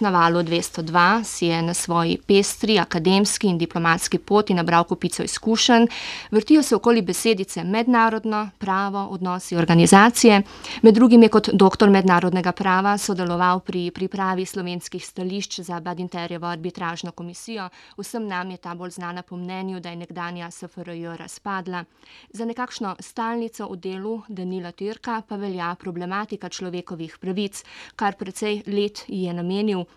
Na valu 202 si je na svoji pestri, akademski in diplomatski poti nabral kupico izkušenj, vrtijo se okoli besedice mednarodno, pravo, odnosi, organizacije. Med drugim je kot doktor mednarodnega prava sodeloval pri pripravi slovenskih stališč za Badinterjevo arbitražno komisijo. Vsem nam je ta bolj znana po mnenju, da je nekdanja SFRJ razpadla. Za nekakšno stalnico v delu Danila Türka pa velja problematika človekovih pravic, kar precej let ji je namenil.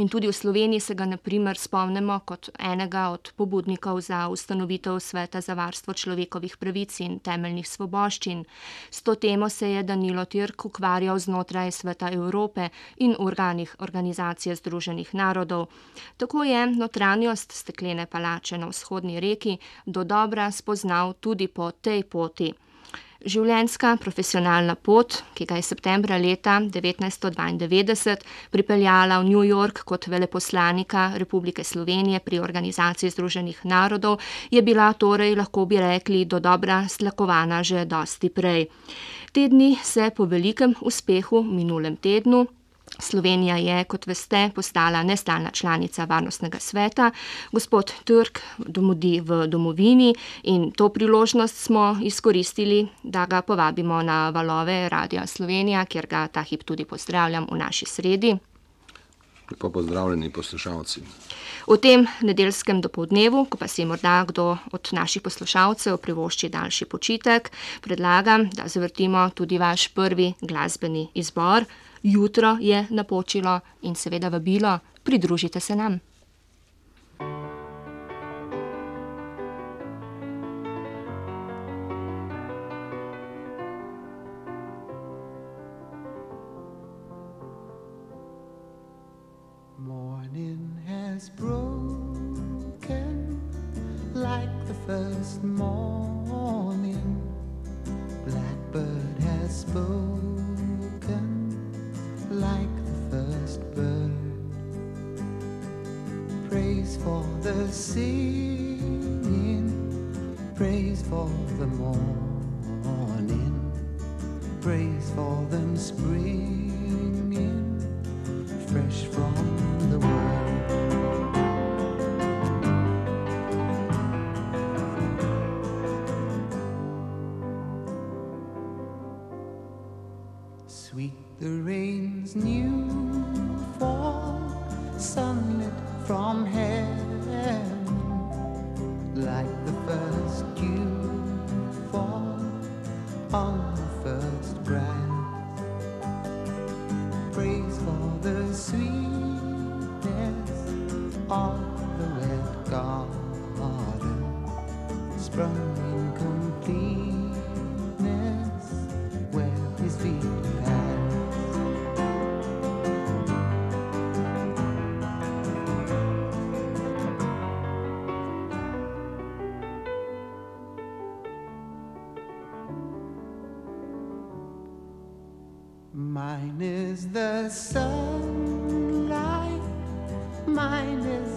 In tudi v Sloveniji se ga na primer spomnimo kot enega od pobudnikov za ustanovitev Sveta za varstvo človekovih pravic in temeljnih svoboščin. S to temo se je Danilo Türk ukvarjal znotraj Sveta Evrope in organih Organizacije združenih narodov. Tako je notranjost steklene palače na vzhodni reki dodobra spoznal tudi po tej poti. Življenjska, profesionalna pot, ki ga je septembra leta devetnajststo dvaindevetdeset pripeljala v New York kot veleposlanika Republike Slovenije pri Organizaciji združenih narodov, je bila torej, lahko bi rekli, dodobra stlakovana že dosti prej. Te dni se po velikem uspehu v minulem tednu Slovenija je, kot veste, postala nestalna članica Varnostnega sveta. Gospod Türk domudi v domovini in to priložnost smo izkoristili, da ga povabimo na valove Radia Slovenija, kjer ga ta hip tudi pozdravljam v naši sredi. Lepo pozdravljeni poslušalci. V tem nedeljskem dopoldnevu, ko pa si morda kdo od naših poslušalcev privošči daljši počitek, predlagam, da zavrtimo tudi vaš prvi glasbeni izbor. Jutro je napočilo in seveda vabilo, pridružite se nam. the sunlight, mine is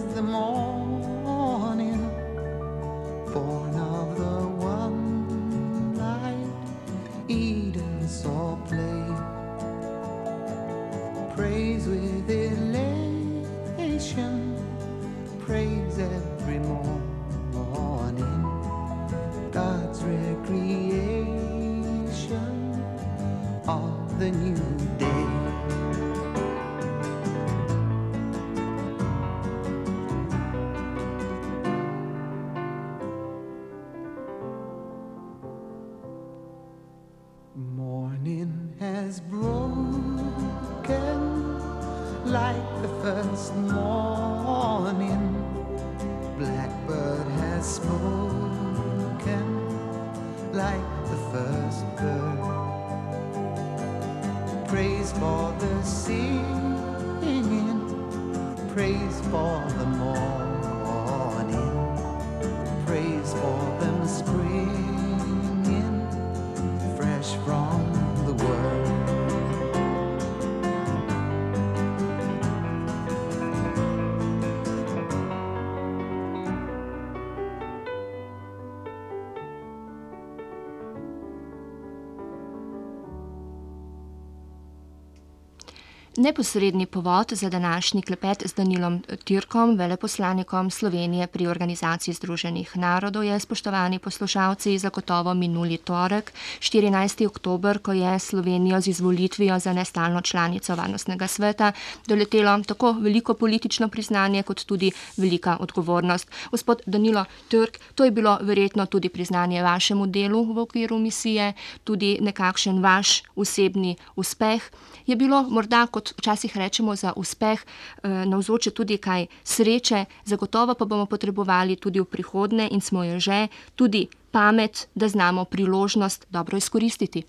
Neposredni povod za današnji klepet z Danilom Tirkom, veleposlanikom Slovenije pri Organizaciji Združenih narodov, je spoštovani poslušalci zagotovo minuli torek, 14. oktober, ko je Slovenijo z izvolitvijo za nestalno članico Varnostnega sveta doletelo tako veliko politično priznanje, kot tudi velika odgovornost. Gospod Danilo Tirk, to je bilo verjetno tudi priznanje vašemu delu v okviru misije, tudi nekakšen vaš osebni uspeh. Je bilo morda kot kot včasih rečemo za uspeh, eh, navzoče tudi kaj sreče, zagotovo pa bomo potrebovali tudi v prihodnje in smo jo že, tudi pamet, da znamo priložnost dobro izkoristiti.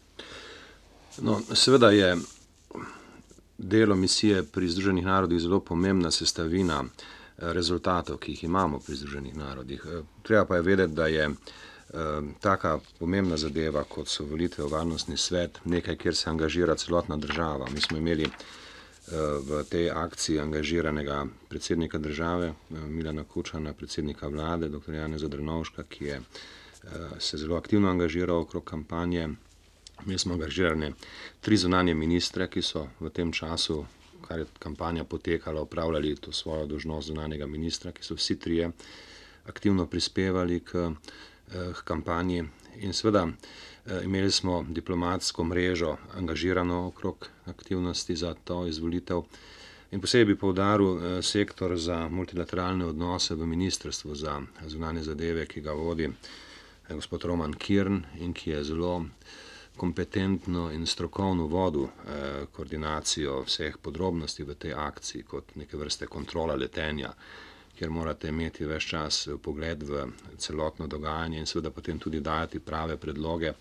No, seveda je delo misije pri Združenih narodih zelo pomembna sestavina eh, rezultatov, ki jih imamo pri Združenih narodih. Eh, treba pa je vedeti, da je taka pomembna zadeva, kot so volitve v varnostni svet, nekaj, kjer se angažira celotna država. Mi smo imeli v tej akciji angažiranega predsednika države, eh, Milana Kučana, predsednika vlade, dr. Jana Zadrnovška, ki je eh, se zelo aktivno angažiral okrog kampanje. Mi smo angažirali tri zunanje ministre, ki so v tem času, kar je kampanja potekala, upravljali to svojo dožnost zunanjega ministra, ki so vsi trije aktivno prispevali k, eh, k kampanji. In seveda Eh, imeli smo diplomatsko mrežo angažirano okrog aktivnosti za to izvolitev. In posebej bi povdaril eh, sektor za multilateralne odnose v Ministrstvu za zunanje zadeve, ki ga vodi eh, gospod Roman Kirn in ki je zelo kompetentno in strokovno vodil koordinacijo vseh podrobnosti v tej akciji kot neke vrste kontrola letenja kjer morate imeti več čas pogled v celotno dogajanje in seveda potem tudi dajati prave predloge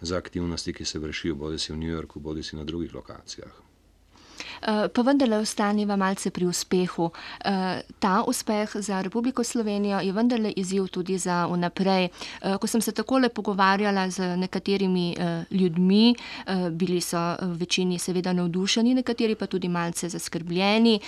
za aktivnosti, ki se vršijo bodi si v New Yorku, bodi si na drugih lokacijah. Eh, pa vendarle ostaniva malce pri uspehu. Eh, ta uspeh za Republiko Slovenijo je vendarle izziv tudi za vnaprej. Eh, ko sem se takole pogovarjala z nekaterimi ljudmi, bili so v večini seveda navdušeni, nekateri pa tudi malce zaskrbljeni,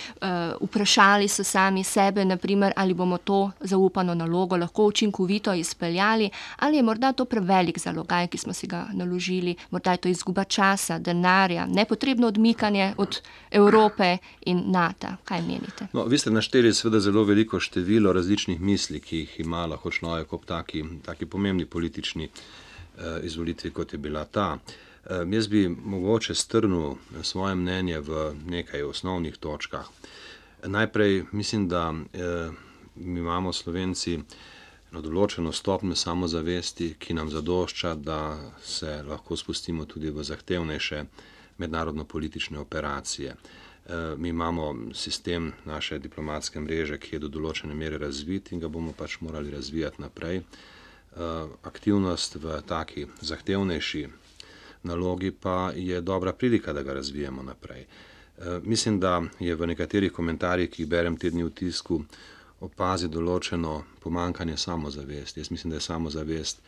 vprašali so sami sebe, naprimer, ali bomo to zaupano nalogo lahko učinkovito izpeljali, ali je morda to prevelik zalogaj, ki smo si ga naložili, morda je to izguba časa, denarja, nepotrebno odmikanje od Evrope in NATO. Kaj menite? No, vi ste našteli seveda zelo veliko število različnih misli, ki jih ima lahko človek ob taki, taki pomembni politični eh, izvolitvi, kot je bila ta. Eh, jaz bi mogoče strnil svoje mnenje v nekaj osnovnih točkah. Najprej mislim, da eh, mi imamo Slovenci na določeno stopnjo samozavesti, ki nam zadošča, da se lahko spustimo tudi v zahtevnejše mednarodno-politične operacije. Eh, mi imamo sistem naše diplomatske mreže, ki je do določene mere razvit in ga bomo pač morali razvijati naprej. Eh, aktivnost v taki zahtevnejši nalogi pa je dobra prilika, da ga razvijemo naprej. Eh, mislim, da je v nekaterih komentarjih, ki jih berem tedni v tisku, opazi določeno pomankanje samozavesti. Jaz mislim, da je samozavest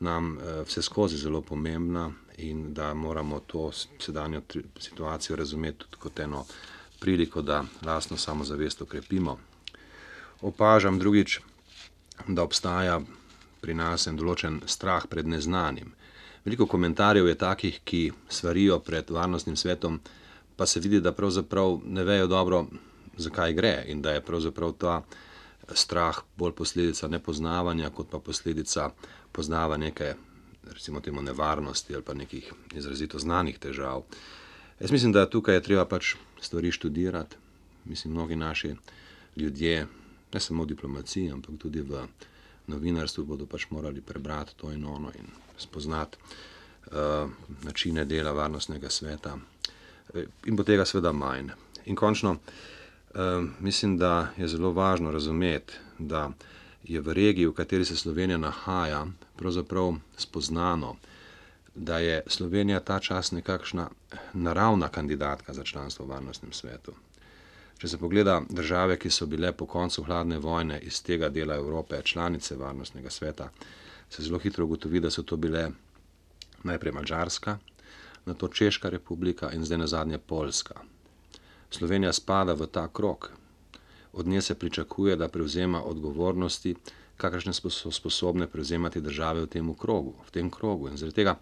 nam vse skozi zelo pomembna in da moramo to sedanjo situacijo razumeti tudi kot eno priliko, da lastno samozavest okrepimo. Opažam drugič, da obstaja pri nas en določen strah pred neznanim. Veliko komentarjev je takih, ki svarijo pred varnostnim svetom, pa se vidi, da pravzaprav ne vejo dobro, zakaj gre in da je pravzaprav ta strah bolj posledica nepoznavanja, kot pa posledica poznavanja neke recimo temu nevarnosti ali pa nekih izrazito znanih težav. Jaz mislim, da tukaj je treba pač stvari študirati. Mislim, mnogi naši ljudje, ne samo v diplomaciji, ampak tudi v novinarstvu, bodo pač morali prebrati to in ono in spoznati uh, načine dela varnostnega sveta. In bo tega seveda manj. In končno, uh, mislim, da je zelo važno razumeti, da je v regiji, v kateri se Slovenija nahaja, pravzaprav spoznano, da je Slovenija ta čas nekakšna naravna kandidatka za članstvo v varnostnem svetu. Če se pogleda države, ki so bile po koncu hladne vojne iz tega dela Evrope članice varnostnega sveta, se zelo hitro ugotovi, da so to bile najprej Mačarska, na to Češka republika in zdaj na zadnje Poljska. Slovenija spada v ta krok. Od nje se pričakuje, da prevzema odgovornosti, kakršne so sposobne prevzemati države v tem krogu. V tem krogu. In zaradi tega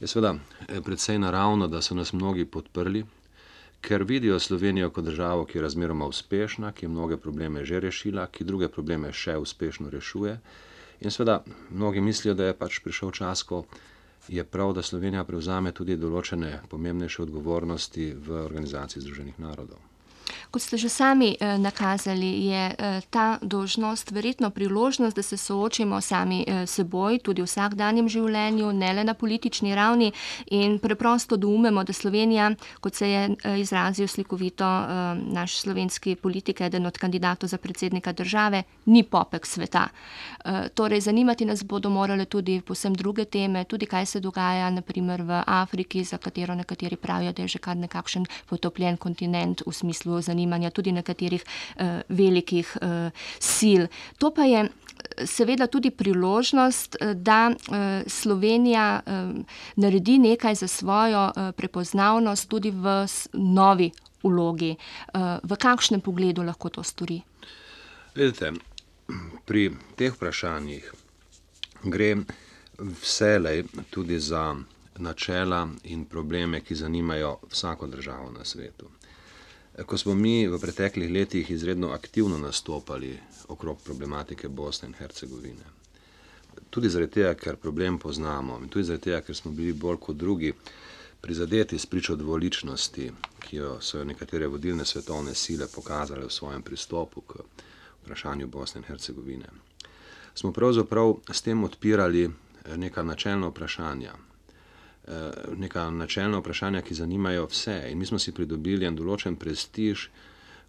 je seveda eh, predvsej naravno, da so nas mnogi podprli, ker vidijo Slovenijo kot državo, ki je razmeroma uspešna, ki je mnoge probleme že rešila, ki druge probleme še uspešno rešuje. In seveda, mnogi mislijo, da je pač prišel čas, ko je prav, da Slovenija prevzame tudi določene pomembnejše odgovornosti v organizaciji Združenih narodov. Kot ste že sami eh, nakazali, je eh, ta dožnost verjetno priložnost, da se soočimo sami eh, seboj, tudi v vsakdanjem življenju, ne le na politični ravni in preprosto doumemo, da Slovenija, kot se je izrazil slikovito naš slovenski politik, eden od kandidatov za predsednika države, ni popek sveta. Torej, zanimati nas bodo morale tudi posem druge teme, tudi kaj se dogaja naprimer v Afriki, za katero nekateri pravijo, da je že kar nekakšen potopljen kontinent v smislu zanimanja tudi nekaterih uh, velikih uh, sil. To pa je seveda tudi priložnost, da uh, Slovenija uh, naredi nekaj za svojo uh, prepoznavnost tudi v novi vlogi. Uh, v kakšnem pogledu lahko to stori? Vedete, pri teh vprašanjih gre vselej tudi za načela in probleme, ki zanimajo vsako državo na svetu. Ko smo mi v preteklih letih izredno aktivno nastopali okrog problematike Bosne in Hercegovine, tudi zaradi tega, ker problem poznamo in tudi zaradi tega, ker smo bili bolj kot drugi prizadeti s pričo dvoličnosti, ki jo so nekatere vodilne svetovne sile pokazale v svojem pristopu k vprašanju Bosne in Hercegovine, smo pravzaprav s tem odpirali neka načelna vprašanja, neka načelna vprašanja, ki zanimajo vse. In mi smo si pridobili en določen prestiž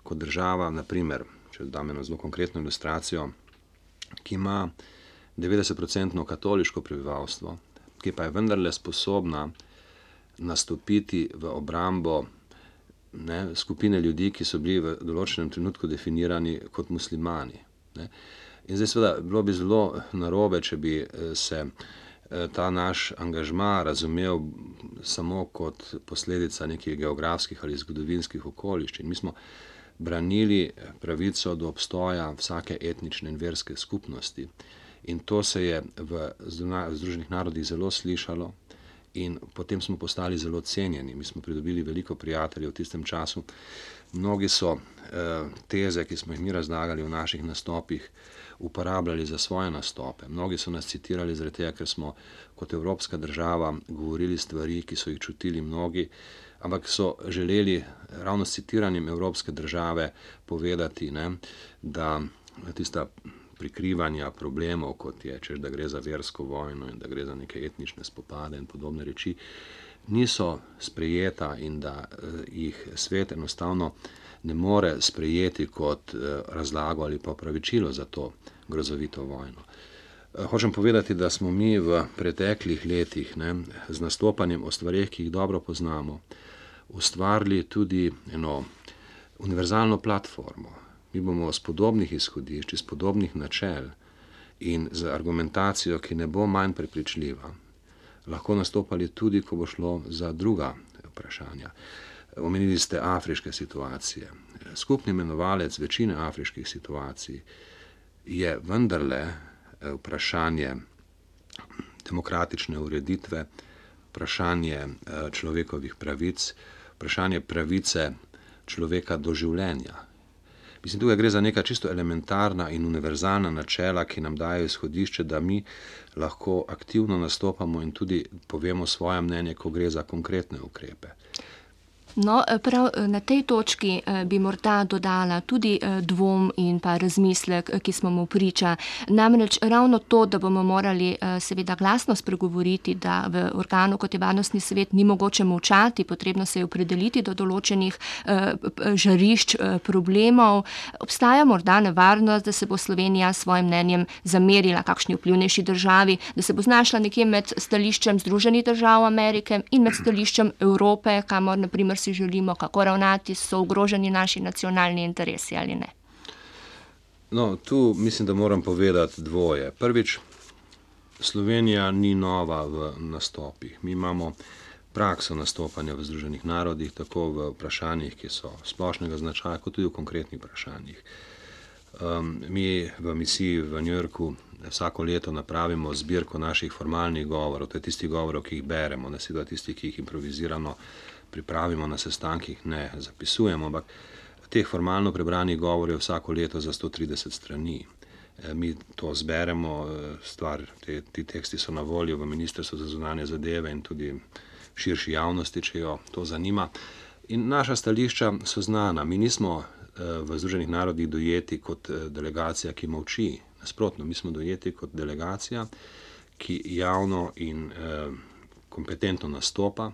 kot država, naprimer, če dam eno zelo konkretno ilustracijo, ki ima 90-odstotno katoliško prebivalstvo, ki pa je vendarle sposobna nastopiti v obrambo ne, skupine ljudi, ki so bili v določenem trenutku definirani kot muslimani. Ne. In zdaj, seveda, bilo bi zelo narobe, če bi eh, se Eh, ta naš angažma razumel samo kot posledica nekih geografskih ali zgodovinskih okoliščin. Mi smo branili pravico do obstoja vsake etnične in verske skupnosti. In to se je v Združenih narodih zelo slišalo, in potem smo postali zelo cenjeni. Mi smo pridobili veliko prijateljev v tistem času. Mnogi so eh, teze, ki smo jih mi razlagali v naših nastopih, uporabljali za svoje nastope. Mnogi so nas citirali zaradi tega, ker smo kot evropska država govorili stvari, ki so jih čutili mnogi, ampak so želeli ravno s citiranjem evropske države povedati, ne, da tista prikrivanja problemov, kot je, če da gre za versko vojno in da gre za neke etnične spopade in podobne reči, niso sprejeta in da uh, jih svet enostavno ne more sprejeti kot uh, razlago ali pa pravičilo za to grozovito vojno. Uh, hočem povedati, da smo mi v preteklih letih ne, z nastopanjem o stvarih, ki jih dobro poznamo, ustvarili tudi eno univerzalno platformo, mi bomo z podobnih izhodišč, iz podobnih načel in z argumentacijo, ki ne bo manj prepričljiva, lahko nastopali tudi, ko bo šlo za druga vprašanja. Omenili ste afriške situacije. Skupni imenovalec večine afriških situacij je vendarle eh, vprašanje demokratične ureditve, vprašanje eh, človekovih pravic, vprašanje pravice človeka do življenja. Mislim, tukaj gre za neka čisto elementarna in univerzalna načela, ki nam dajo izhodišče, da mi lahko aktivno nastopamo in tudi povemo svoje mnenje, ko gre za konkretne ukrepe. No, prav eh, na tej točki eh, bi morda dodala tudi eh, dvom in pa razmislek, ki smo mu priča. Namreč ravno to, da bomo morali seveda glasno spregovoriti, da v organu kot je varnostni svet ni mogoče molčati, potrebno se je opredeliti do določenih žarišč problemov, obstaja morda nevarnost, da se bo Slovenija s svojim mnenjem zamerila kakšni vplivnejši državi, da se bo znašla nekje med stališčem Združenih držav Amerike in med stališčem Evrope, kamor naprimer si želimo, kako ravnati, so ogroženi naši nacionalni interesi ali ne. No, tu mislim, da moram povedati dvoje. Prvič, Slovenija ni nova v nastopih. Mi imamo prakso nastopanja v Združenih narodih, tako v vprašanjih, ki so splošnega značaja, kot tudi v konkretnih vprašanjih. Um, mi v misiji v New Yorku vsako leto napravimo zbirko naših formalnih govorov, to je tistih govorov, ki jih beremo, ne sedaj tistih, ki jih improviziramo pripravimo na sestankih, ne zapisujemo, ampak teh formalno prebranih govorov je vsako leto za 130 strani. Eh, mi to zberemo, stvar, te, ti teksti so na voljo v Ministrstvu za zunanje zadeve in tudi širši javnosti, če jo to zanima. In naša stališča so znana. Mi nismo v Združenih narodih dojeti kot delegacija, ki molči. Nasprotno, mi smo dojeti kot delegacija, ki javno in kompetentno nastopa.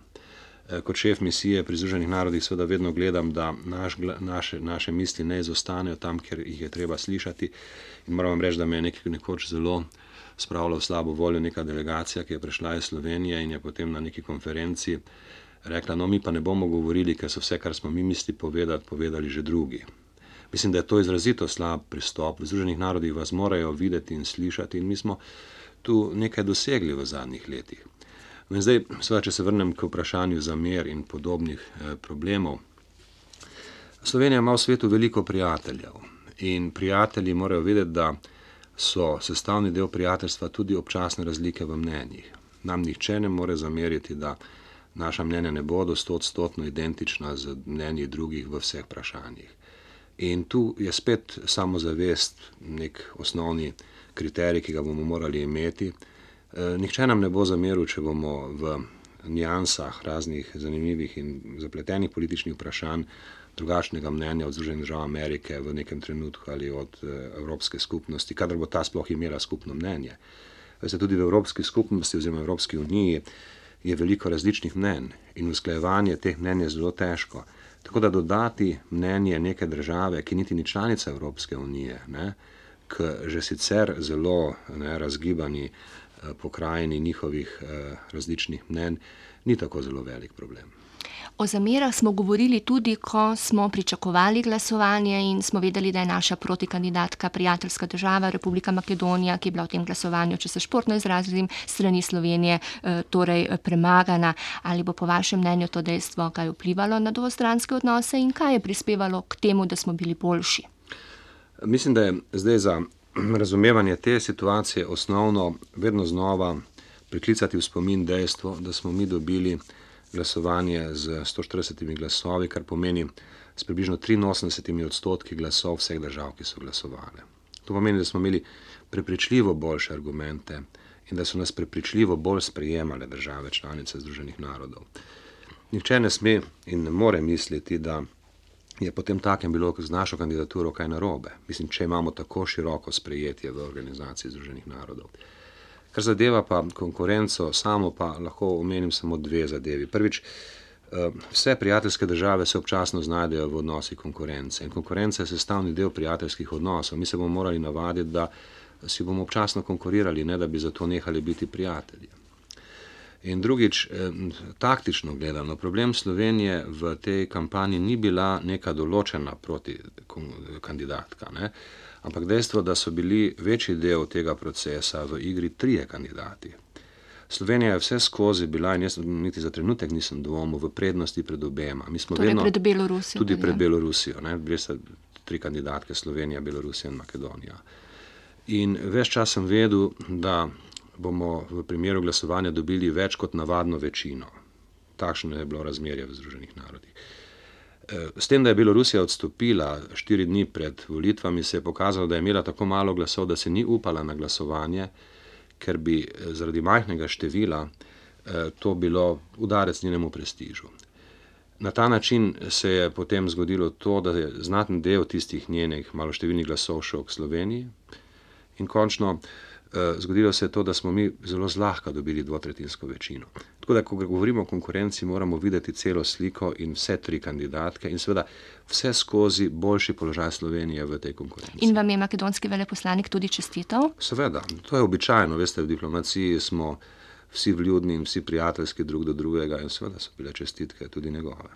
Eh, kot šef misije pri Združenih narodih, seveda vedno gledam, da naš, naše, naše misli ne izostanejo tam, kjer jih je treba slišati. In moram reči, da me je nek, nekoč zelo spravila v slabo voljo neka delegacija, ki je prišla iz Slovenije in je potem na neki konferenci rekla: No, mi pa ne bomo govorili, ker so vse, kar smo mi mislili povedati, povedali že drugi. Mislim, da je to izrazito slab pristop. V Združenih narodih vas morajo videti in slišati, in mi smo tu nekaj dosegli v zadnjih letih. No zdaj, seveda, če se vrnem k vprašanju zamer in podobnih eh, problemov. Slovenija ima v svetu veliko prijateljev in prijatelji morajo vedeti, da so sestavni del prijateljstva tudi občasne razlike v mnenjih. Nam nihče ne more zameriti, da naša mnenja ne bodo stotstotno identična z mnenji drugih v vseh vprašanjih. In tu je spet samozavest nek osnovni kriterij, ki ga bomo morali imeti. E, nihče nam ne bo zameril, če bomo v nijansah raznih zanimivih in zapletenih političnih vprašanj drugačnega mnenja od Združenih držav Amerike v nekem trenutku ali od e, Evropske skupnosti, kadar bo ta sploh imela skupno mnenje. Veste, tudi v Evropski skupnosti oziroma Evropski uniji je veliko različnih mnenj in usklajevanje teh mnenj je zelo težko. Tako da dodati mnenje neke države, ki niti ni članica Evropske unije, ne, k že sicer zelo ne, razgibani eh, pokrajini njihovih eh, različnih mnen, ni tako zelo velik problem. O zamerah smo govorili tudi, ko smo pričakovali glasovanje in smo vedeli, da je naša protikandidatka prijateljska država Republika Makedonija, ki je bila v tem glasovanju, če se športno izrazim, strani Slovenije, eh, torej premagana. Ali bo po vašem mnenju to dejstvo kaj vplivalo na dvostranske odnose in kaj je prispevalo k temu, da smo bili boljši? Mislim, da je zdaj za razumevanje te situacije osnovno vedno znova priklicati v spomin dejstvo, da smo mi dobili glasovanje z 140 glasovi, kar pomeni s približno 83 odstotki glasov vseh držav, ki so glasovali. To pomeni, da smo imeli prepričljivo boljše argumente in da so nas prepričljivo bolj sprejemale države članice Združenih narodov. Nihče ne sme in ne more misliti, da je potem takem bilo z našo kandidaturo kaj narobe. Mislim, če imamo tako široko sprejetje v organizaciji Združenih narodov. Kar zadeva pa konkurenco, samo pa lahko omenim samo dve zadevi. Prvič, eh, vse prijateljske države se občasno znajdejo v odnosi konkurence in konkurenca je sestavni del prijateljskih odnosov. Mi se bomo morali navaditi, da si bomo občasno konkurirali, ne da bi zato nehali biti prijatelji. In drugič, taktično gledano, problem Slovenije v tej kampanji ni bila neka določena proti kandidatka. Ne? Ampak dejstvo, da so bili večji del tega procesa v igri trije kandidati. Slovenija je vse skozi bila in jaz niti za trenutek nisem dvomil v prednosti pred obema. Mi smo torej vedno pred Belorusijo. Tudi pred Belorusijo. Gre za tri kandidatke Slovenija, Belorusija in Makedonija. In več čas sem vedel, da bomo v primeru glasovanja dobili več kot navadno večino. Takšno je bilo razmerje v Združenih narodih. S tem, da je Belorusija odstopila štiri dni pred volitvami, se je pokazalo, da je imela tako malo glasov, da se ni upala na glasovanje, ker bi eh, zaradi majhnega števila eh, to bilo udarec njenemu prestižu. Na ta način se je potem zgodilo to, da je znaten del tistih njenih maloštevilnih glasov šel k Sloveniji in končno zgodilo se je to, da smo mi zelo zlahka dobili dvotretinsko večino. Tako da, ko govorimo o konkurenci, moramo videti celo sliko in vse tri kandidatke in seveda vse skozi boljši položaj Slovenije v tej konkurenci. In vam je makedonski veleposlanik tudi čestital? Seveda, to je običajno, veste, v diplomaciji smo vsi vljudni in vsi prijateljski drug do drugega in seveda so bile čestitke tudi njegove.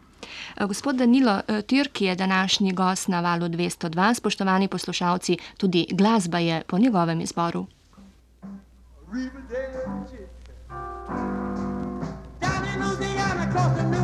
Eh, gospod Danilo eh, Tirki je današnji gost na valu 202, spoštovani poslušalci, tudi glasba je po njegovem izboru. River Dale, Down in Louisiana, across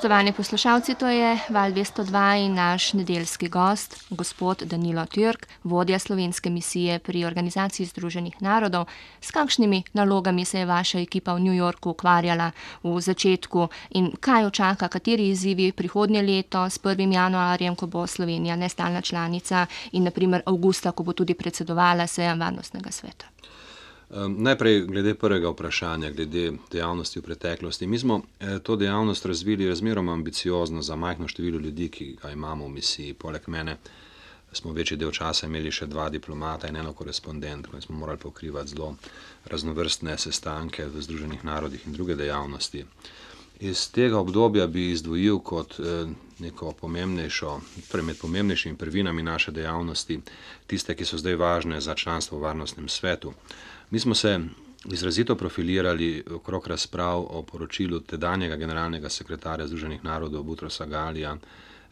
Spoštovani poslušalci, to je Val 202 in naš nedeljski gost, gospod Danilo Türk, vodja slovenske misije pri Organizaciji Združenih narodov. S kakšnimi nalogami se je vaša ekipa v New Yorku ukvarjala v začetku in kaj očaka, kateri izzivi prihodnje leto s 1. januarjem, ko bo Slovenija nestalna članica in naprimer avgusta, ko bo tudi predsedovala sejam Varnostnega sveta? Najprej glede prvega vprašanja, glede dejavnosti v preteklosti. Mi smo eh, to dejavnost razvili razmeroma ambiciozno za majhno število ljudi, ki ga imamo v misiji. Poleg mene smo večji del časa imeli še dva diplomata in eno korespondentko in smo morali pokrivati zelo raznovrstne sestanke v Združenih narodih in druge dejavnosti. Iz tega obdobja bi izdvojil kot eh, neko pomembnejšo, torej med pomembnejšimi prvinami naše dejavnosti, tiste, ki so zdaj važne za članstvo v varnostnem svetu. Mi smo se izrazito profilirali okrog razprav o poročilu tedanjega generalnega sekretarja Združenih narodov Butrosa Galija,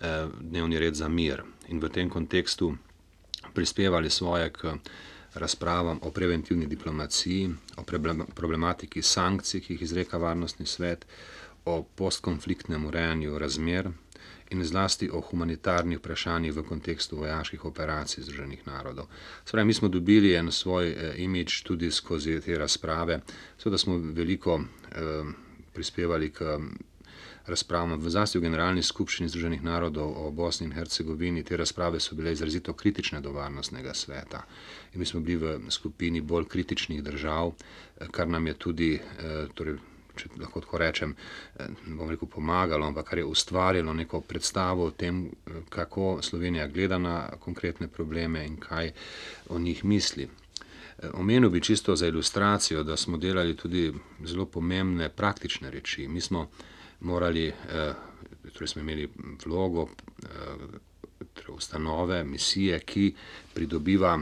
eh, dnevni red za mir. In v tem kontekstu prispevali svoje k razpravam o preventivni diplomaciji, o problematiki sankcij, ki jih izreka varnostni svet, o postkonfliktnem urejanju razmer in zlasti o humanitarnih vprašanjih v kontekstu vojaških operacij Združenih narodov. Spravi, mi smo dobili en svoj eh, imič tudi skozi te razprave, seveda smo veliko eh, prispevali k razpravam v zlasti v Generalni skupščini Združenih narodov o Bosni in Hercegovini. Te razprave so bile izrazito kritične do varnostnega sveta in mi smo bili v skupini bolj kritičnih držav, eh, kar nam je tudi eh, torej, če lahko tako rečem, eh, bom rekel, pomagalo, ampak kar je ustvarjalo neko predstavo o tem, eh, kako Slovenija gleda na konkretne probleme in kaj o njih misli. Eh, omenil bi čisto za ilustracijo, da smo delali tudi zelo pomembne praktične reči. Mi smo morali, torej smo imeli vlogo torej ustanove, misije, ki pridobiva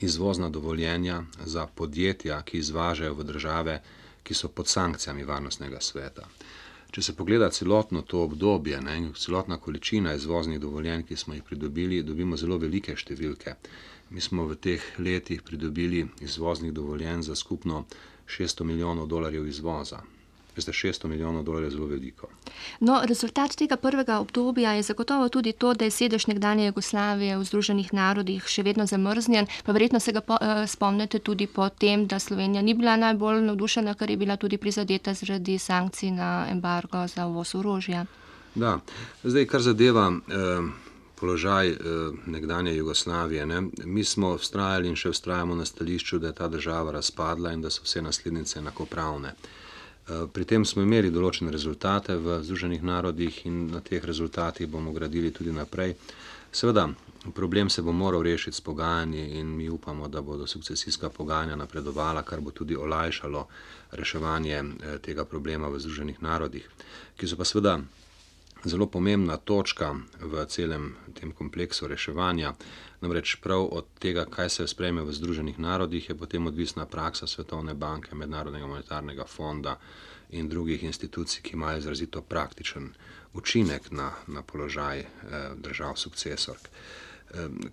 izvozna dovoljenja za podjetja, ki izvažajo v države, ki so pod sankcijami varnostnega sveta. Če se pogleda celotno to obdobje, ne, celotna količina izvoznih dovoljenj, ki smo jih pridobili, dobimo zelo velike številke. Mi smo v teh letih pridobili izvoznih dovoljenj za skupno 600 milijonov dolarjev izvoza. Veste, 600 milijonov dolarjev je zelo veliko. No, rezultat tega prvega obdobja je zagotovo tudi to, da je sedež nekdanje Jugoslavije v Združenih narodih še vedno zamrznjen. Pa verjetno se ga po, eh, spomnite tudi po tem, da Slovenija ni bila najbolj navdušena, ker je bila tudi prizadeta zaradi sankcij na embargo za uvoz orožja. Da, zdaj, kar zadeva. Eh, Položaj eh, nekdanje Jugoslavije. Ne? Mi smo vztrajali in še vztrajamo na stališču, da je ta država razpadla in da so vse naslednice enakopravne. Eh, pri tem smo imeli določene rezultate v Združenih narodih in na teh rezultatih bomo gradili tudi naprej. Seveda, problem se bo moral rešiti s pogajanji in mi upamo, da bodo sukcesijska pogajanja napredovala, kar bo tudi olajšalo reševanje eh, tega problema v Združenih narodih, ki so pa seveda zelo pomembna točka v celem tem kompleksu reševanja. Namreč prav od tega, kaj se sprejme v Združenih narodih, je potem odvisna praksa Svetovne banke, Mednarodnega monetarnega fonda in drugih institucij, ki imajo izrazito praktičen učinek na, na položaj eh, držav sukcesork.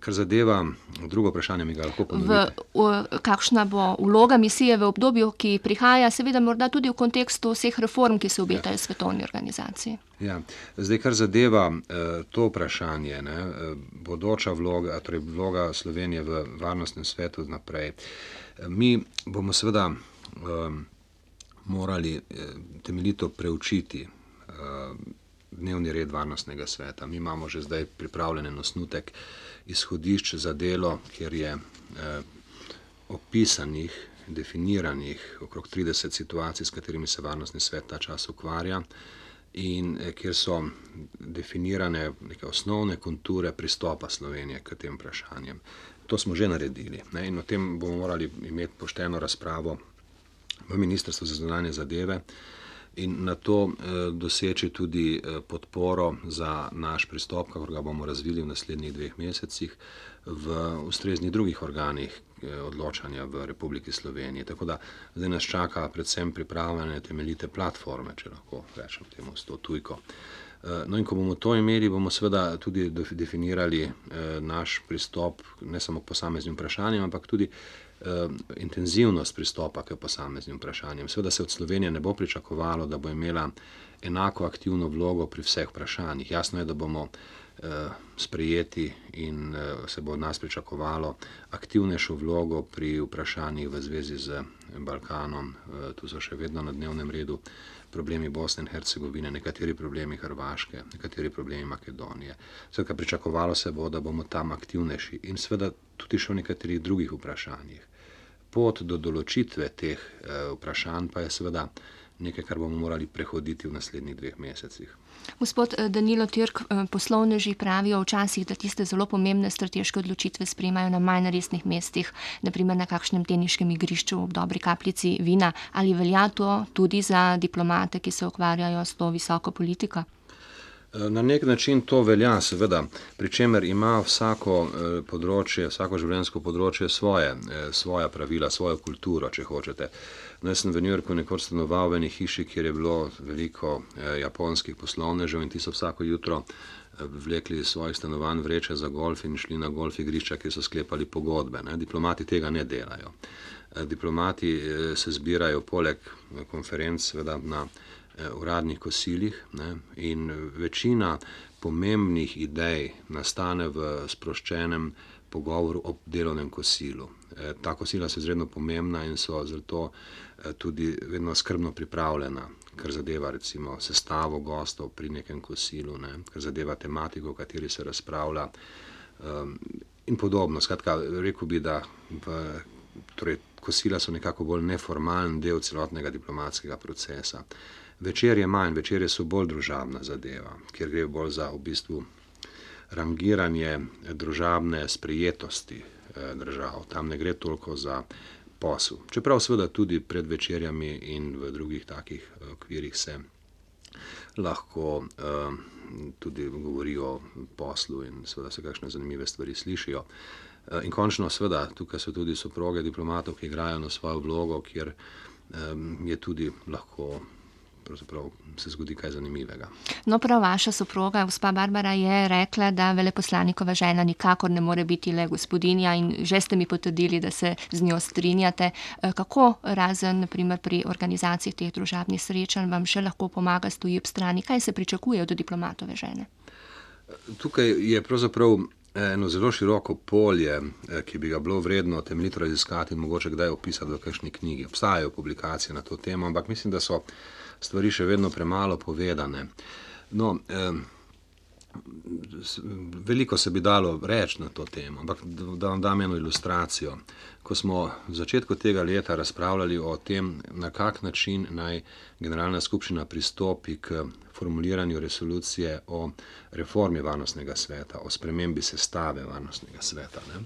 Kar zadeva drugo vprašanje, mi ga lahko ponovite. Kakšna bo vloga misije v obdobju, ki prihaja, seveda morda tudi v kontekstu vseh reform, ki se obetajo ja. svetovni organizaciji? Ja. Zdaj, kar zadeva eh, to vprašanje, ne, eh, bodoča vloga, torej vloga Slovenije v varnostnem svetu naprej. Eh, mi bomo seveda um, morali temeljito preučiti dnevni red varnostnega sveta. Mi imamo že zdaj pripravljen osnutek izhodišč za delo, kjer je eh, opisanih, definiranih okrog 30 situacij, s katerimi se varnostni svet ta čas ukvarja. In eh, kjer so definirane neke osnovne konture pristopa Slovenije k tem vprašanjem. To smo že naredili ne? in o tem bomo morali imeti pošteno razpravo v Ministrstvu za zunanje zadeve, in na to eh, doseči tudi eh, podporo za naš pristop, kako ga bomo razvili v naslednjih dveh mesecih v ustreznih drugih organih eh, odločanja v Republiki Sloveniji. Tako da zdaj nas čaka predvsem pripravljene temeljite platforme, če lahko rečem temu s to tujko. No, in ko bomo to imeli, bomo seveda tudi definirali naš pristop ne samo k posameznim vprašanjem, ampak tudi intenzivnost pristopa k posameznim vprašanjem. Seveda se od Slovenije ne bo pričakovalo, da bo imela enako aktivno vlogo pri vseh vprašanjih. Jasno je, da bomo Eh, sprejeti in eh, se bo od nas pričakovalo aktivnejšo vlogo pri vprašanjih v zvezi z Balkanom. Eh, tu so še vedno na dnevnem redu problemi Bosne in Hercegovine, nekateri problemi Hrvaške, nekateri problemi Makedonije. Skratka, pričakovalo se bo, da bomo tam aktivnejši in seveda tudi še v nekaterih drugih vprašanjih. Pot do določitve teh vprašanj pa je seveda nekaj, kar bomo morali prehoditi v naslednjih dveh mesecih. Gospod eh, Danilo Tirk, eh, poslovneži pravijo včasih, da tiste zelo pomembne strateške odločitve sprejmajo na manj resnih mestih, naprimer na kakšnem teniškem igrišču ob dobri kapljici vina. Ali velja to tudi za diplomate, ki se ukvarjajo s to visoko politiko? Na nek način to velja, seveda, pri čemer ima vsako eh, področje, vsako življenjsko področje svoje, eh, svoja pravila, svojo kulturo, če hočete. No, jaz sem v New Yorku nekoč stanoval v eni hiši, kjer je bilo veliko eh, japonskih poslovnežev in ti so vsako jutro vlekli iz svojih stanovanj vreče za golf in šli na golf igrišča, kjer so sklepali pogodbe. Ne. Diplomati tega ne delajo. Diplomati se zbirajo poleg konferenc, seveda na Eh, uradnih kosilih ne, in večina pomembnih idej nastane v sproščenem pogovoru ob delovnem kosilu. Eh, ta kosila so izredno pomembna in so zato eh, tudi vedno skrbno pripravljena, kar zadeva recimo sestavo gostov pri nekem kosilu, ne, kar zadeva tematiko, o kateri se razpravlja um, in podobno. Skratka, rekel bi, da v, torej, kosila so nekako bolj neformalen del celotnega diplomatskega procesa. Je manj, večer so bolj družabna zadeva, ker gre bolj za v bistvu rangiranje družabne sprijetosti eh, držav. Tam ne gre toliko za posel. Čeprav seveda tudi pred večerjami in v drugih takih eh, okvirih se lahko uh, tudi govori o poslu in seveda se kakšne zanimive stvari slišijo. In končno, seveda, tukaj so tudi soproge diplomatov, ki igrajo na svojo vlogo, kjer je tudi lahko se zgodi kaj zanimivega. No, prav vaša soproga, gospa Barbara, je rekla, da veleposlanikova žena nikakor ne more biti le gospodinja in že ste mi potrdili, da se z njo strinjate. Eh, kako razen naprimer, pri organizaciji teh družabnih srečanj vam še lahko pomaga stoji ob strani? Kaj se pričakuje od diplomatove žene? Tukaj je pravzaprav eno zelo široko polje, eh, ki bi ga bilo vredno temeljito raziskati in mogoče kdaj opisati v kakšni knjigi. Obstajajo publikacije na to temo, ampak mislim, da so stvari še vedno premalo povedane. No, eh, veliko se bi dalo reči na to temo, ampak da vam dam eno ilustracijo. Ko smo v začetku tega leta razpravljali o tem, na kak način naj Generalna skupščina pristopi k formuliranju resolucije o reformi varnostnega sveta, o spremembi sestave varnostnega sveta. Ne.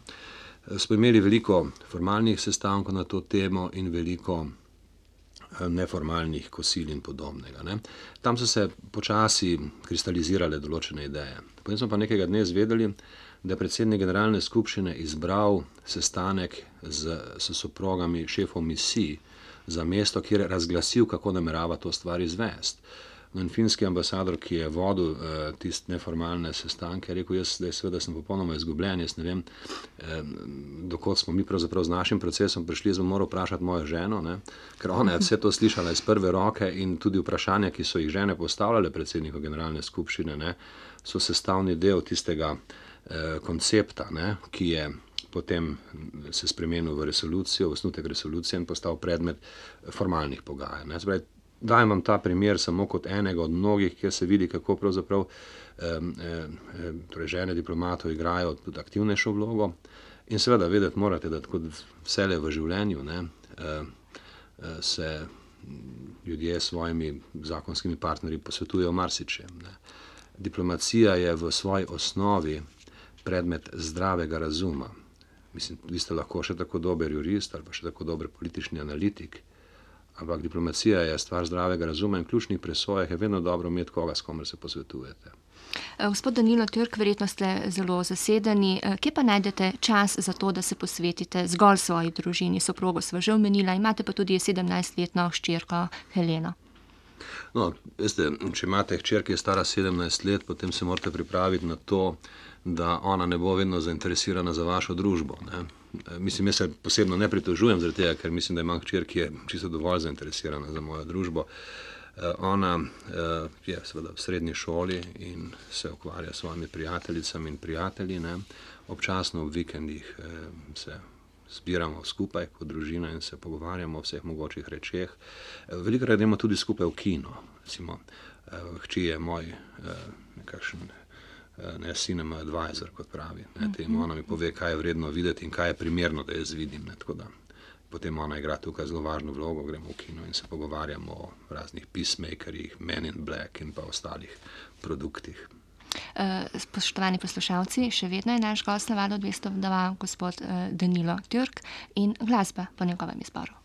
Smo imeli veliko formalnih sestankov na to temo in veliko neformalnih kosil in podobnega. Ne. Tam so se počasi kristalizirale določene ideje. Potem smo pa nekega dne izvedeli, da je predsednik generalne skupščine izbral sestanek z, s soprogami šefov misij za mesto, kjer je razglasil, kako namerava to stvar izvesti. No, in finski ambasador, ki je vodil uh, tiste neformalne sestanke, je rekel: Jaz zdaj, seveda, sem popolnoma izgubljen, jaz ne vem, eh, dokot smo mi pravzaprav z našim procesom prišli. Zdaj moram vprašati mojo ženo, ne? ker ona je vse to slišala iz prve roke in tudi vprašanja, ki so jih žene postavljale predsedniku generalne skupščine, ne? so sestavni del tistega eh, koncepta, ne? ki je. Potem se spremenil v resolucijo, v osnutek resolucije in postal predmet formalnih pogajanj. Dajem vam ta primer samo kot enega od mnogih, kjer se vidi, kako pravzaprav eh, eh, torej žene diplomatov igrajo tudi aktivnejšo vlogo. In seveda vedeti morate, da kot vse le v življenju ne, eh, se ljudje s svojimi zakonskimi partnerji posvetujejo marsičem. Diplomacija je v svoji osnovi predmet zdravega razuma. Mislim, vi ste lahko še tako dober jurist ali pa še tako dober politični analitik. Ampak diplomacija je stvar zdravega razuma in ključnih presojah je vedno dobro imeti koga, s komer se posvetujete. Eh, gospod Danilo Turk, verjetno ste zelo zasedeni. Eh, kje pa najdete čas za to, da se posvetite zgolj svoji družini? Soprogo smo že omenili, imate pa tudi 17-letno hčerko Heleno. No, veste, če imate hčer, ki je stara 17 let, potem se morate pripraviti na to, da ona ne bo vedno zainteresirana za vašo družbo. Ne? Mislim, jaz se posebno ne pritožujem zaradi tega, ker mislim, da imam hčer, ki je čisto dovolj zainteresirana za mojo družbo. Eh, ona eh, je seveda v srednji šoli in se ukvarja s svojimi prijateljicami in prijatelji. Ne? Občasno v vikendih eh, se zbiramo skupaj kot družina in se pogovarjamo o vseh mogočih rečeh. Veliko gremo tudi skupaj v kino. Recimo, hči je moj nekakšen ne, cinema advisor, kot pravi. Ne, tem ona mi pove, kaj je vredno videti in kaj je primerno, da jaz vidim. Ne, potem ona igra tukaj zelo važno vlogo, gremo v kino in se pogovarjamo o raznih peacemakerjih, Men in Black in pa ostalih produktih. Uh, spoštovani poslušalci, še vedno je naš gost na valu 202, gospod uh, Danilo Türk in glasba po njegovem izboru.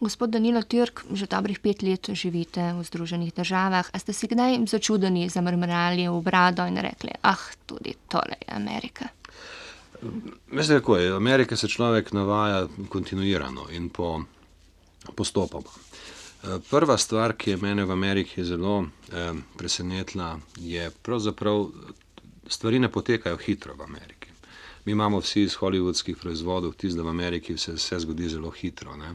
Gospod Danilo Türk, že dobrih pet let živite v Združenih državah. A ste si kdaj začudeni zamrmrali v brado in rekli, ah, tudi tole je Amerika? Veste, kako je? Amerika se človek navaja kontinuirano in po postopoma. Prva stvar, ki je mene v Ameriki zelo eh, presenetila, je pravzaprav stvari ne potekajo hitro v Ameriki. Mi imamo vsi iz hollywoodskih proizvodov tisto, da v Ameriki se vse zgodi zelo hitro. Ne?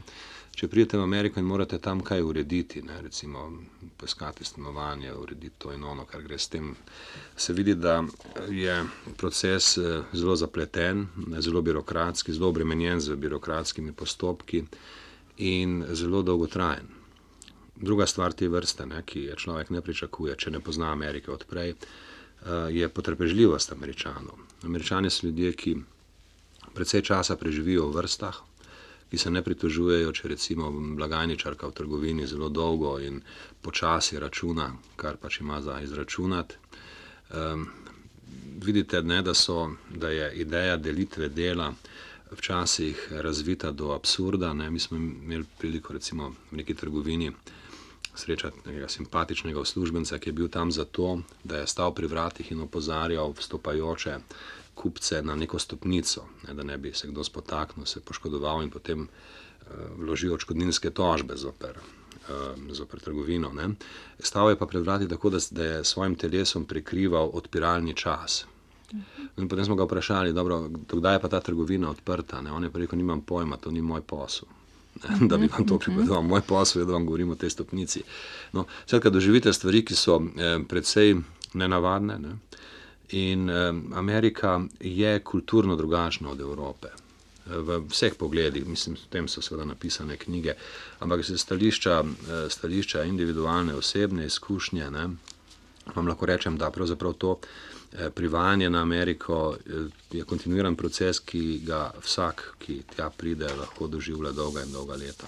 Če pridete v Ameriko in morate tam kaj urediti, ne, recimo poiskati stanovanje, urediti to in ono, kar gre s tem, se vidi, da je proces eh, zelo zapleten, zelo birokratski, zelo obremenjen z birokratskimi postopki in zelo dolgotrajen. Druga stvar te vrste, ne, ki je človek ne pričakuje, če ne pozna Amerike odprej, eh, je potrpežljivost američanov. Američani so ljudje, ki precej časa preživijo v vrstah, ki se ne pritožujejo, če recimo blagajničarka v trgovini zelo dolgo in počasi računa, kar pač ima za izračunati. Um, vidite, ne, da, so, da je ideja delitve dela včasih razvita do absurda. Ne. Mi smo imeli priliko recimo v neki trgovini srečati nekega simpatičnega uslužbenca, ki je bil tam zato, da je stal pri vratih in opozarjal vstopajoče kupce na neko stopnico, ne, da ne bi se kdo spotaknil, se poškodoval in potem uh, vložil očkodninske tožbe zoper, uh, zoper trgovino. Ne. Stal je pa pred vrati tako, da, da je svojim telesom prikrival odpiralni čas. In potem smo ga vprašali, dobro, kdaj je pa ta trgovina odprta. Ne? On je rekel, nimam pojma, to ni moj posel. Ne? Da bi vam to pripovedoval, moj posel je, da vam govorim o tej stopnici. No, Skratka, doživite stvari, ki so eh, precej nenavadne. Ne? In eh, Amerika je kulturno drugačna od Evrope. V vseh pogledih, mislim, o tem so seveda napisane knjige, ampak se stališča, eh, stališča individualne, osebne izkušnje, ne, vam lahko rečem, da pravzaprav to Eh, privajanje na Ameriko eh, je kontinuiran proces, ki ga vsak, ki tja pride, lahko doživlja dolga in dolga leta.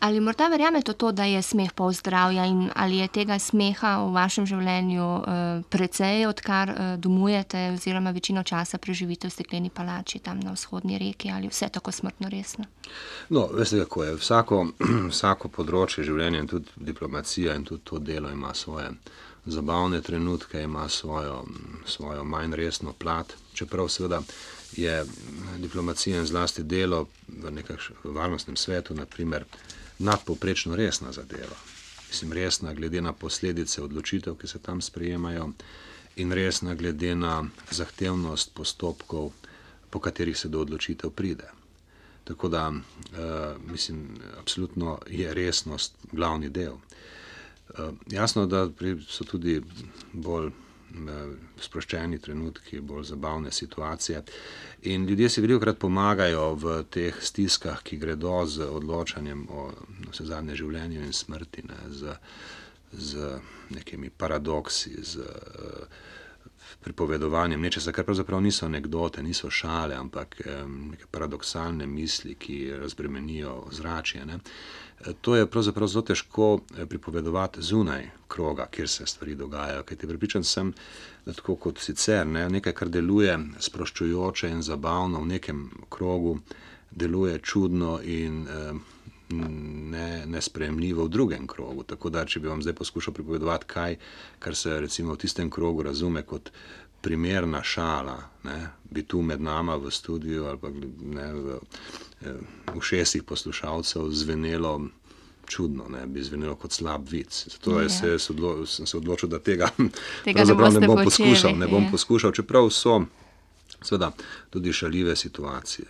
Ali morda verjamete to, da je smeh pol zdravja in ali je tega smeha v vašem življenju eh, precej, odkar domujete oziroma večino časa preživite v stekleni palači tam na vzhodni reki ali vse tako smrtno resno? No, veste, kako je. Vsako, vsako področje življenja in tudi diplomacija in tudi to delo ima svoje zabavne trenutke, ima svojo, svojo manj resno plat, čeprav seveda je diplomacija in zlasti delo v nekem varnostnem svetu, naprimer, nadpoprečno resna zadeva. Mislim, resna glede na posledice odločitev, ki se tam sprejemajo, in resna glede na zahtevnost postopkov, po katerih se do odločitev pride. Tako da, uh, mislim, absolutno je resnost glavni del. Eh, jasno, da so tudi bolj eh, sproščeni trenutki, bolj zabavne situacije. In ljudje si veliko krat pomagajo v teh stiskah, ki gredo z odločanjem o vse zadnje življenju in smrti, ne, z, z nekimi paradoksi, z uh, pripovedovanjem nečesa, kar pravzaprav niso anekdote, niso šale, ampak neke paradoksalne misli, ki razbremenijo zračje. Ne. To je pravzaprav zelo težko eh, pripovedovati zunaj kroga, kjer se stvari dogajajo. Ker ti pripričan sem, da tako kot sicer ne, nekaj, kar deluje sproščujoče in zabavno v nekem krogu, deluje čudno in eh, ne, nespremljivo v drugem krogu. Tako da, če bi vam zdaj poskušal pripovedovati kaj, kar se recimo v tistem krogu razume kot primerna šala, ne, bi tu med nama v studiu ali pa ne, v, eh, v šestih poslušalcev zvenelo čudno, ne, bi zvenelo kot slab vic. Zato ja. se, odlo, sem se odločil, da tega, tega ne, ne bom počeli, poskušal. Ne bom ja. poskušal, čeprav so seveda tudi šaljive situacije.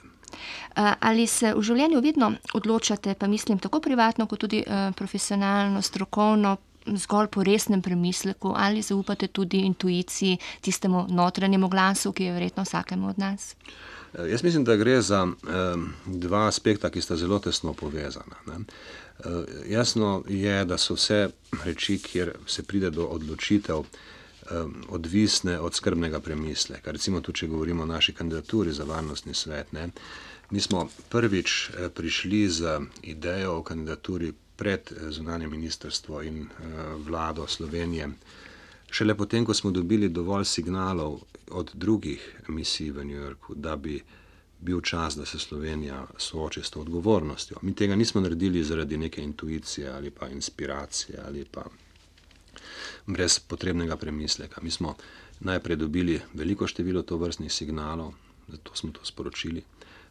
Ali se v življenju vedno odločate, pa mislim tako privatno, kot tudi uh, profesionalno, strokovno, zgolj po resnem premisleku ali zaupate tudi intuiciji, tistemu notranjemu glasu, ki je verjetno vsakemu od nas? Eh, jaz mislim, da gre za um, dva aspekta, ki sta zelo tesno povezana. Ne. Jasno je, da so vse reči, kjer se pride do odločitev, odvisne od skrbnega premisleka. Recimo, tudi če govorimo o naši kandidaturi za varnostni svet. Ne. Mi smo prvič prišli z idejo o kandidaturi pred eh, zunanje ministrstvo in eh, vlado Slovenije. Šele potem, ko smo dobili dovolj signalov od drugih misij v New Yorku, da bi bil čas, da se Slovenija sooči s to odgovornostjo. Mi tega nismo naredili zaradi neke intuicije ali pa inspiracije ali pa brez potrebnega premisleka. Mi smo najprej dobili veliko število tovrstnih signalov, zato smo to sporočili.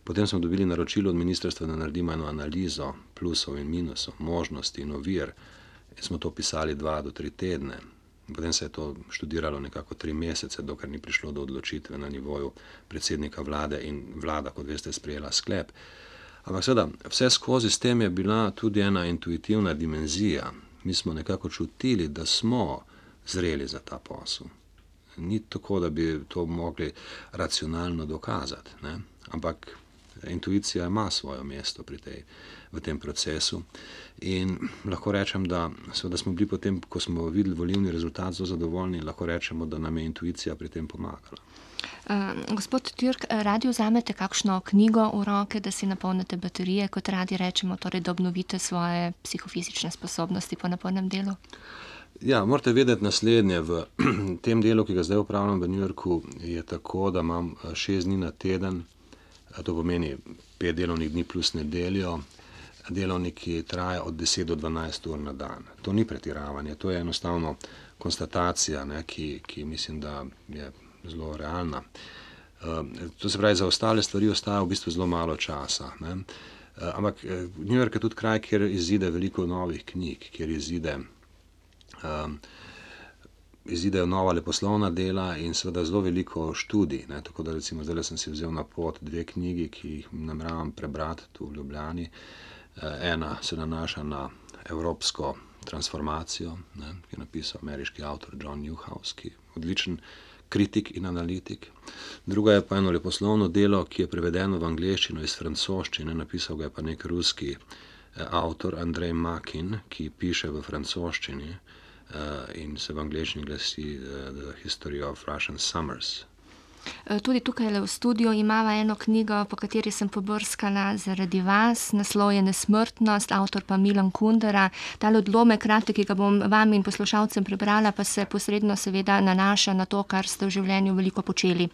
Potem smo dobili naročilo od ministrstva, da naredimo eno analizo plusov in minusov, možnosti in ovir. In smo to pisali dva do tri tedne. Potem se je to študiralo nekako tri mesece, dokler ni prišlo do odločitve na nivoju predsednika vlade in vlada, kot veste, sprejela sklep. Ampak seveda, vse skozi s tem je bila tudi ena intuitivna dimenzija. Mi smo nekako čutili, da smo zreli za ta posel. Ni tako, da bi to mogli racionalno dokazati, ne? ampak intuicija ima svoje mesto pri tej, v tem procesu. In lahko rečem, da smo bili potem, ko smo videli volilni rezultat, zelo zadovoljni, lahko rečemo, da nam je intuicija pri tem pomagala. Uh, gospod Türk, radi vzamete kakšno knjigo v roke, da si napolnite baterije, kot radi rečemo, torej da obnovite svoje psihofizične sposobnosti po napolnem delu? Ja, morate vedeti naslednje. V tem delu, ki ga zdaj upravljam v New Yorku, je tako, da imam eh, šest dni na teden, to pomeni pet delovnih dni plus nedeljo. Delovnik, ki traja od 10 do 12 ur na dan. To ni pretiravanje, to je enostavno konstatacija, ne, ki, ki mislim, da je zelo realna. Uh, to se pravi, za ostale stvari ostaja v bistvu zelo malo časa. Ne. Uh, ampak New York je tudi kraj, kjer izide veliko novih knjig, kjer izide um, izidejo nova leposlovna dela in seveda zelo veliko študij. Ne, tako da recimo zdaj sem si vzel na pot dve knjigi, ki jih nameravam prebrati tu v Ljubljani. Eh, ena se nanaša na evropsko transformacijo, ne, ki je napisal ameriški avtor John Newhouse, ki je odličen kritik in analitik. Druga je pa eno leposlovno delo, ki je prevedeno v angleščino iz francoščine, napisal ga je pa nek ruski eh, avtor Andrej Makin, ki piše v francoščini. Uh, in se v angleščini glasi uh, The History of Russian Summers. Eh, tudi tukaj v studiu imamo eno knjigo, po kateri sem pobrskala zaradi vas, naslov je Nesmrtnost, avtor pa Milan Kundera. Ta odlomek, kratek, ki ga bom vam in poslušalcem prebrala, pa se posredno seveda nanaša na to, kar ste v življenju veliko počeli.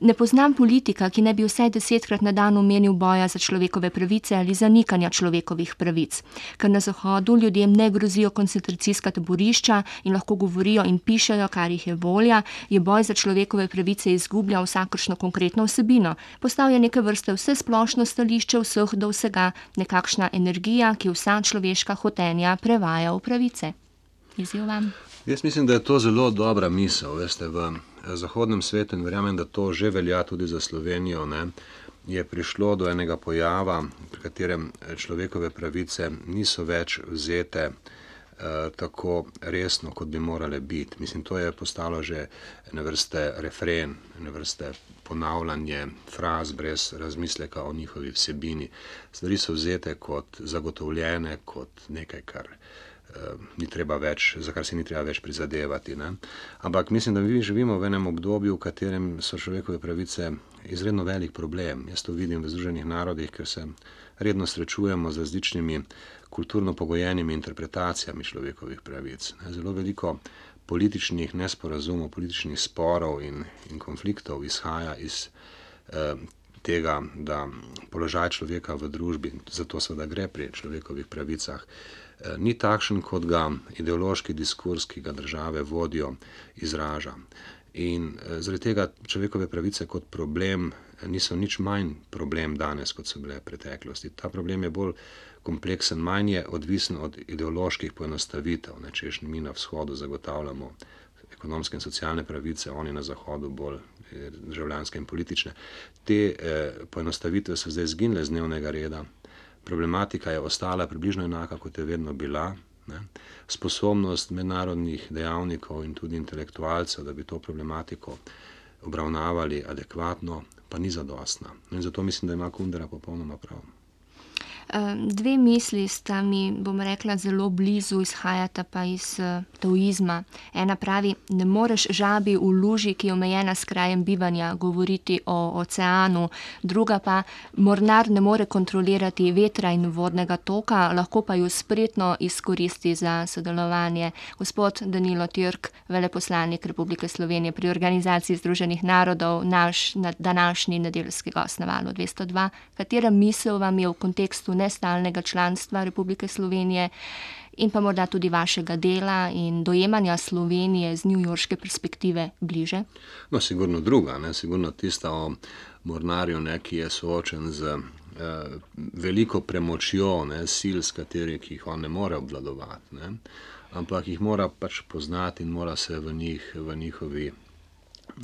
Ne poznam politika, ki ne bi vsaj desetkrat na dan omenil boja za človekove pravice ali zanikanja človekovih pravic. Ker na Zahodu ljudem ne grozijo koncentracijska taborišča in lahko govorijo in pišejo, kar jih je volja, je boj za človekove pravice izgubljen izgublja vsakršno konkretno vsebino. Postal je neke vrste vse splošno stališče vseh do vsega, nekakšna energija, ki vsa človeška hotenja prevaja v pravice. Izjiv vam. Jaz mislim, da je to zelo dobra misel. Veste, v eh, zahodnem svetu in verjamem, da to že velja tudi za Slovenijo. Ne, je prišlo do enega pojava, pri katerem eh, človekove pravice niso več vzete. Eh, tako resno, kot bi morale biti. Mislim, to je postalo že ena vrste refren, ena vrste ponavljanje fraz brez razmisleka o njihovi vsebini. Stvari so vzete kot zagotovljene, kot nekaj, kar uh, ni treba več, za kar se ni treba več prizadevati. Ne? Ampak mislim, da mi živimo v enem obdobju, v katerem so človekove pravice izredno velik problem. Jaz to vidim v Združenih narodih, ker se redno srečujemo z različnimi kulturno pogojenimi interpretacijami človekovih pravic. Zelo veliko političnih nesporazumov, političnih sporov in, in konfliktov izhaja iz eh, tega, da položaj človeka v družbi, zato seveda gre pri človekovih pravicah, eh, ni takšen, kot ga ideološki diskurs, ki ga države vodijo, izraža. In eh, zaradi tega človekove pravice kot problem niso nič manj problem danes, kot so bile v preteklosti. Ta problem je bolj kompleksen, manj je odvisen od ideoloških poenostavitev. Češ mi na vzhodu zagotavljamo ekonomske in socialne pravice, oni na zahodu bolj eh, državljanske in politične. Te eh, poenostavitve so zdaj zginile z dnevnega reda. Problematika je ostala približno enaka, kot je vedno bila. Ne. Sposobnost mednarodnih dejavnikov in tudi intelektualcev, da bi to problematiko obravnavali adekvatno, pa ni zadostna. No in zato mislim, da ima Kundera popolnoma prav. Dve misli sta mi, bom rekla, zelo blizu, izhajata pa iz eh, taoizma. Ena pravi, ne moreš žabi v luži, ki je omejena s krajem bivanja, govoriti o oceanu, druga pa, mornar ne more kontrolirati vetra in vodnega toka, lahko pa jo spretno izkoristi za sodelovanje. Gospod Danilo Tjörk, veleposlanik Republike Slovenije pri Organizaciji Združenih narodov, naš današnji nedeljski gost na valu 202, katera misel vam je v kontekstu nestalnega članstva Republike Slovenije in pa morda tudi vašega dela in dojemanja Slovenije z njujorške perspektive bliže? No, sigurno druga, ne, sigurno tista o mornarju, ne, ki je soočen z eh, veliko premočjo, ne, sil, s katerih jih on ne more obvladovati, ne, ampak jih mora pač poznati in mora se v njih, v njihovi,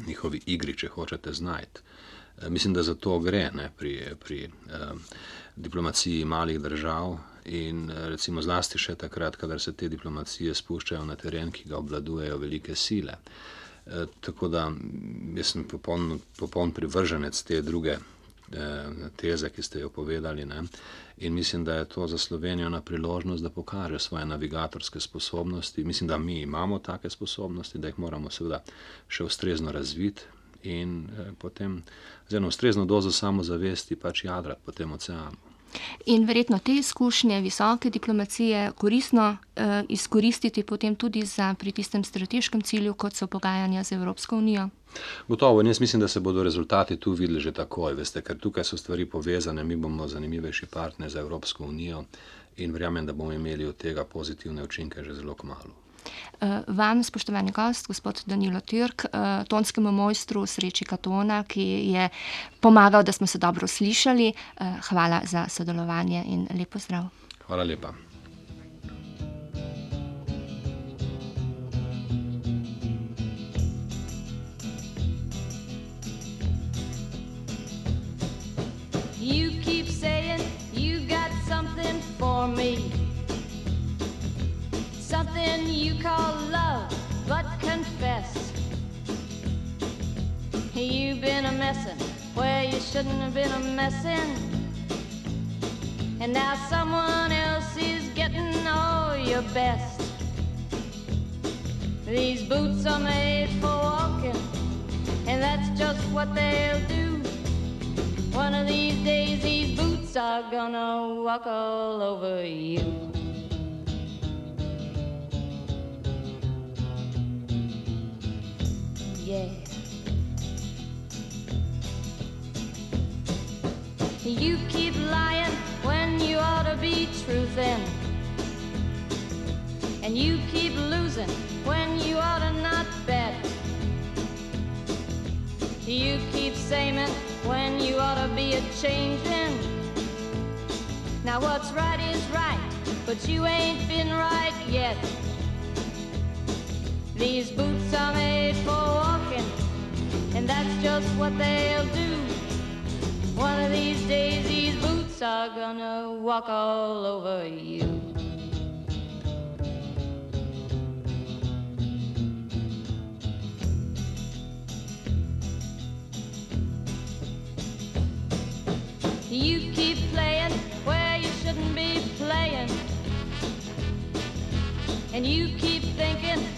njihovi igri, če hočete, znajti. Eh, mislim, da za to gre ne, pri, pri eh, diplomaciji malih držav in eh, recimo zlasti še takrat, kadar se te diplomacije spuščajo na teren, ki ga obladujejo velike sile. E, tako da jaz sem popoln, popoln privrženec te druge e, teze, ki ste jo povedali. Ne? In mislim, da je to za Slovenijo na priložnost, da pokaže svoje navigatorske sposobnosti. Mislim, da mi imamo take sposobnosti, da jih moramo seveda še ustrezno razviti in eh, potem z eno ustrezno dozo samozavesti pač jadrati po tem oceanu. In verjetno te izkušnje visoke diplomacije koristno uh, izkoristiti potem tudi za pri tistem strateškem cilju, kot so pogajanja z Evropsko unijo. Gotovo, in jaz mislim, da se bodo rezultati tu videli že takoj, veste, ker tukaj so stvari povezane, mi bomo zanimivejši partner za Evropsko unijo in verjamem, da bomo imeli od tega pozitivne učinke že zelo kmalo. Eh, vam, spoštovani gost, gospod Danilo Türk, eh, tonskemu mojstru Sreči Katona, ki je pomagal, da smo se dobro slišali, eh, hvala za sodelovanje in lepo zdrav. Hvala lepa. you call love, but confess. You've been a messin' where you shouldn't have been a messin'. And now someone else is getting all your best. These boots are made for walking, and that's just what they'll do. One of these days, these boots are gonna walk all over you. Yeah. You keep lying when you ought to be truthing. And you keep losing when you ought to not bet. You keep saying when you ought to be a changing. Now what's right is right, but you ain't been right yet. These boots are made for walking, and that's just what they'll do. One of these days, these boots are gonna walk all over you. You keep playing where you shouldn't be playing. And you keep thinking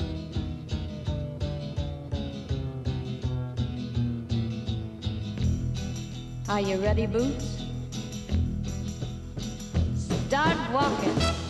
Are you ready, Boots? Start walking.